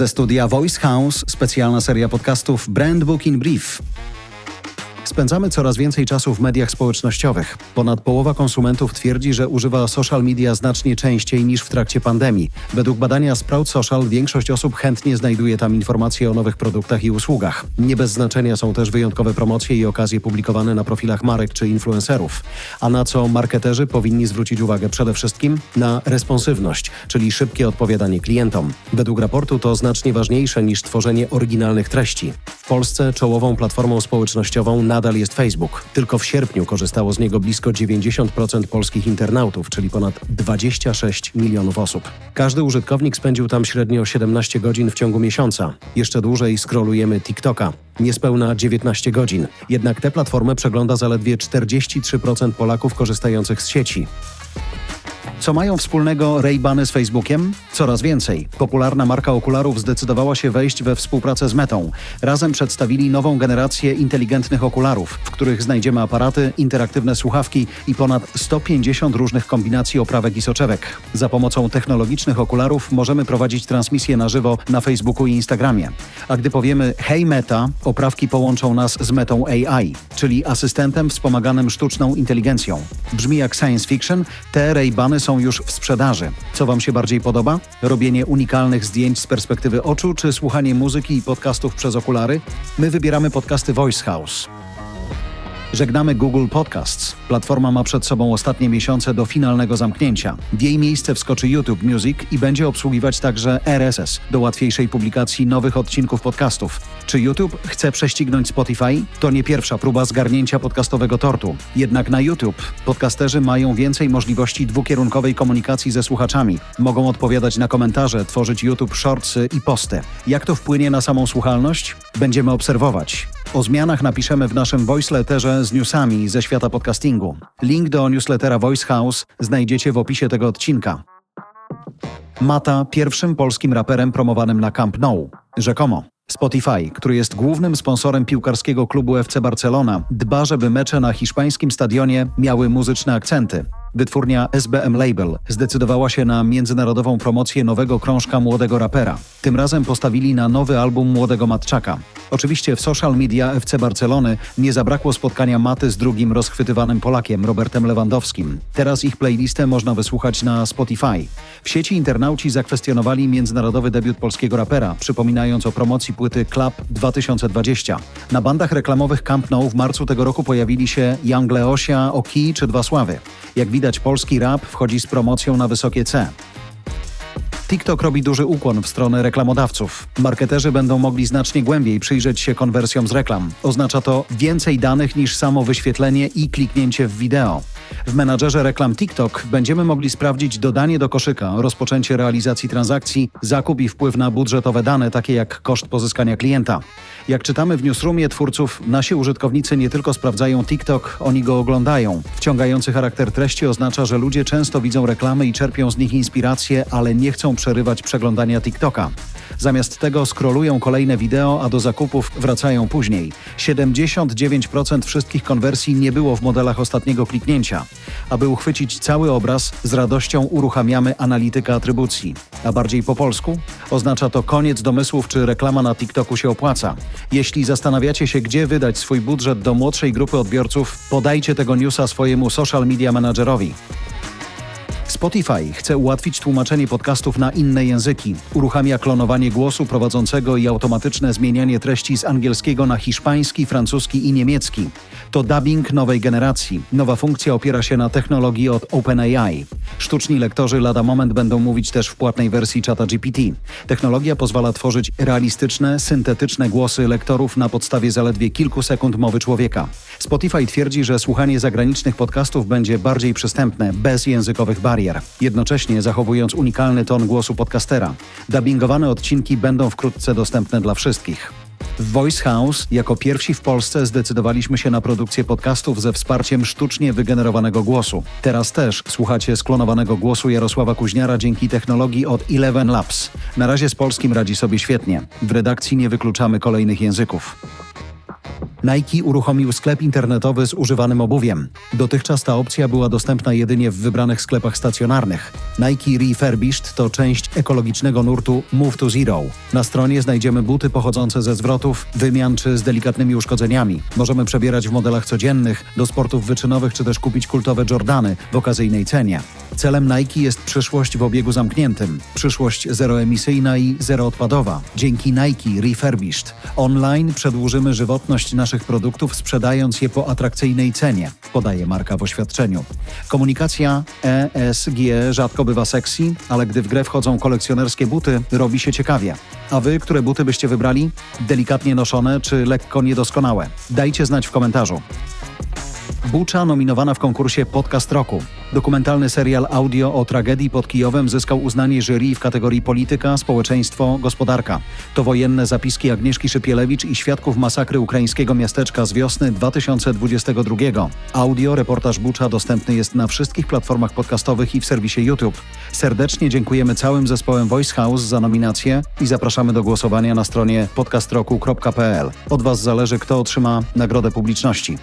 Ze studia Voice House specjalna seria podcastów Brand Book in Brief. Spędzamy coraz więcej czasu w mediach społecznościowych. Ponad połowa konsumentów twierdzi, że używa social media znacznie częściej niż w trakcie pandemii. Według badania Sprout Social większość osób chętnie znajduje tam informacje o nowych produktach i usługach. Nie bez znaczenia są też wyjątkowe promocje i okazje publikowane na profilach marek czy influencerów. A na co marketerzy powinni zwrócić uwagę przede wszystkim? Na responsywność, czyli szybkie odpowiadanie klientom. Według raportu to znacznie ważniejsze niż tworzenie oryginalnych treści. W Polsce czołową platformą społecznościową na nadal jest Facebook. Tylko w sierpniu korzystało z niego blisko 90% polskich internautów, czyli ponad 26 milionów osób. Każdy użytkownik spędził tam średnio 17 godzin w ciągu miesiąca. Jeszcze dłużej scrollujemy TikToka. Niespełna 19 godzin. Jednak tę platformę przegląda zaledwie 43% Polaków korzystających z sieci. Co mają wspólnego Ray-Bany z Facebookiem? Coraz więcej. Popularna marka okularów zdecydowała się wejść we współpracę z Metą. Razem przedstawili nową generację inteligentnych okularów, w których znajdziemy aparaty, interaktywne słuchawki i ponad 150 różnych kombinacji oprawek i soczewek. Za pomocą technologicznych okularów możemy prowadzić transmisję na żywo na Facebooku i Instagramie. A gdy powiemy Hey Meta, oprawki połączą nas z Metą AI, czyli asystentem wspomaganym sztuczną inteligencją. Brzmi jak science fiction, te Ray-Bany są są już w sprzedaży. Co Wam się bardziej podoba? Robienie unikalnych zdjęć z perspektywy oczu, czy słuchanie muzyki i podcastów przez okulary? My wybieramy podcasty Voice House. Żegnamy Google Podcasts. Platforma ma przed sobą ostatnie miesiące do finalnego zamknięcia. W jej miejsce wskoczy YouTube Music i będzie obsługiwać także RSS do łatwiejszej publikacji nowych odcinków podcastów. Czy YouTube chce prześcignąć Spotify? To nie pierwsza próba zgarnięcia podcastowego tortu. Jednak na YouTube podcasterzy mają więcej możliwości dwukierunkowej komunikacji ze słuchaczami. Mogą odpowiadać na komentarze, tworzyć YouTube shortsy i posty. Jak to wpłynie na samą słuchalność? Będziemy obserwować. O zmianach napiszemy w naszym voice letterze z newsami ze świata podcastingu. Link do newslettera Voice House znajdziecie w opisie tego odcinka. Mata pierwszym polskim raperem promowanym na Camp Nou. Rzekomo. Spotify, który jest głównym sponsorem piłkarskiego klubu FC Barcelona, dba, żeby mecze na hiszpańskim stadionie miały muzyczne akcenty. Wytwórnia SBM Label zdecydowała się na międzynarodową promocję nowego krążka młodego rapera. Tym razem postawili na nowy album młodego Matczaka. Oczywiście w social media FC Barcelony nie zabrakło spotkania Maty z drugim rozchwytywanym Polakiem, Robertem Lewandowskim. Teraz ich playlistę można wysłuchać na Spotify. W sieci internauci zakwestionowali międzynarodowy debiut polskiego rapera, przypominając o promocji płyty Club 2020. Na bandach reklamowych Camp Nou w marcu tego roku pojawili się Young Leosia, Oki czy Dwa Sławy. Jak widać, polski rap wchodzi z promocją na wysokie C. TikTok robi duży ukłon w stronę reklamodawców. Marketerzy będą mogli znacznie głębiej przyjrzeć się konwersjom z reklam. Oznacza to więcej danych niż samo wyświetlenie i kliknięcie w wideo. W menadżerze reklam TikTok będziemy mogli sprawdzić dodanie do koszyka, rozpoczęcie realizacji transakcji, zakup i wpływ na budżetowe dane, takie jak koszt pozyskania klienta. Jak czytamy w newsroomie twórców, nasi użytkownicy nie tylko sprawdzają TikTok, oni go oglądają. Wciągający charakter treści oznacza, że ludzie często widzą reklamy i czerpią z nich inspiracje, ale nie chcą przerywać przeglądania TikToka. Zamiast tego skrolują kolejne wideo, a do zakupów wracają później. 79% wszystkich konwersji nie było w modelach ostatniego kliknięcia. Aby uchwycić cały obraz, z radością uruchamiamy analitykę atrybucji. A bardziej po polsku? Oznacza to koniec domysłów, czy reklama na TikToku się opłaca. Jeśli zastanawiacie się, gdzie wydać swój budżet do młodszej grupy odbiorców, podajcie tego newsa swojemu social media managerowi. Spotify chce ułatwić tłumaczenie podcastów na inne języki. Uruchamia klonowanie głosu prowadzącego i automatyczne zmienianie treści z angielskiego na hiszpański, francuski i niemiecki. To dubbing nowej generacji. Nowa funkcja opiera się na technologii od OpenAI. Sztuczni lektorzy lada moment będą mówić też w płatnej wersji czata GPT. Technologia pozwala tworzyć realistyczne, syntetyczne głosy lektorów na podstawie zaledwie kilku sekund mowy człowieka. Spotify twierdzi, że słuchanie zagranicznych podcastów będzie bardziej przystępne, bez językowych barier, jednocześnie zachowując unikalny ton głosu podcastera. Dubbingowane odcinki będą wkrótce dostępne dla wszystkich. W Voice House jako pierwsi w Polsce zdecydowaliśmy się na produkcję podcastów ze wsparciem sztucznie wygenerowanego głosu. Teraz też słuchacie sklonowanego głosu Jarosława Kuźniara dzięki technologii od Eleven Labs. Na razie z polskim radzi sobie świetnie. W redakcji nie wykluczamy kolejnych języków. Nike uruchomił sklep internetowy z używanym obuwiem. Dotychczas ta opcja była dostępna jedynie w wybranych sklepach stacjonarnych. Nike Refurbished to część ekologicznego nurtu Move to Zero. Na stronie znajdziemy buty pochodzące ze zwrotów, wymian czy z delikatnymi uszkodzeniami. Możemy przebierać w modelach codziennych, do sportów wyczynowych czy też kupić kultowe Jordany w okazyjnej cenie. Celem Nike jest przyszłość w obiegu zamkniętym, przyszłość zeroemisyjna i zeroodpadowa. Dzięki Nike Refurbished online przedłużymy żywotność naszych produktów, sprzedając je po atrakcyjnej cenie, podaje marka w oświadczeniu. Komunikacja ESG rzadko bywa sexy, ale gdy w grę wchodzą kolekcjonerskie buty, robi się ciekawie. A wy, które buty byście wybrali? Delikatnie noszone czy lekko niedoskonałe? Dajcie znać w komentarzu. Bucza nominowana w konkursie Podcast Roku. Dokumentalny serial audio o tragedii pod Kijowem zyskał uznanie jury w kategorii polityka, społeczeństwo, gospodarka. To wojenne zapiski Agnieszki Szypielewicz i świadków masakry ukraińskiego miasteczka z wiosny 2022. Audio reportaż Bucza dostępny jest na wszystkich platformach podcastowych i w serwisie YouTube. Serdecznie dziękujemy całym zespołem Voice House za nominację i zapraszamy do głosowania na stronie podcastroku.pl. Od Was zależy, kto otrzyma nagrodę publiczności.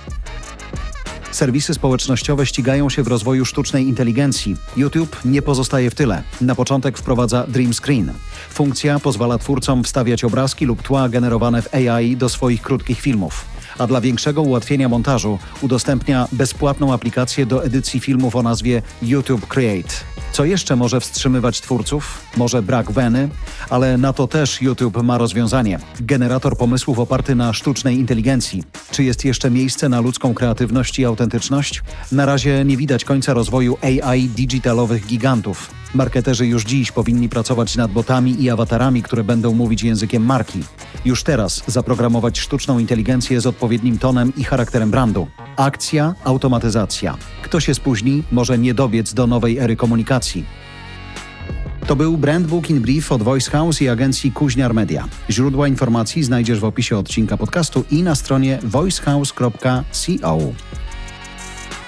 Serwisy społecznościowe ścigają się w rozwoju sztucznej inteligencji. YouTube nie pozostaje w tyle. Na początek wprowadza Dream Screen. Funkcja pozwala twórcom wstawiać obrazki lub tła generowane w AI do swoich krótkich filmów a dla większego ułatwienia montażu udostępnia bezpłatną aplikację do edycji filmów o nazwie YouTube Create. Co jeszcze może wstrzymywać twórców? Może brak weny, ale na to też YouTube ma rozwiązanie. Generator pomysłów oparty na sztucznej inteligencji. Czy jest jeszcze miejsce na ludzką kreatywność i autentyczność? Na razie nie widać końca rozwoju AI digitalowych gigantów. Marketerzy już dziś powinni pracować nad botami i awatarami, które będą mówić językiem marki. Już teraz zaprogramować sztuczną inteligencję z odpowiednim tonem i charakterem brandu. Akcja, automatyzacja. Kto się spóźni, może nie dobiec do nowej ery komunikacji. To był Brand Book in Brief od Voice House i agencji Kuźniar Media. Źródła informacji znajdziesz w opisie odcinka podcastu i na stronie voicehouse.co.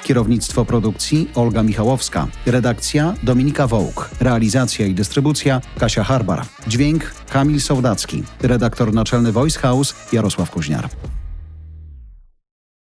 Kierownictwo produkcji Olga Michałowska. Redakcja Dominika Wołk. Realizacja i dystrybucja Kasia Harbar. Dźwięk Kamil Sołdacki. Redaktor naczelny Voice House Jarosław Kuźniar.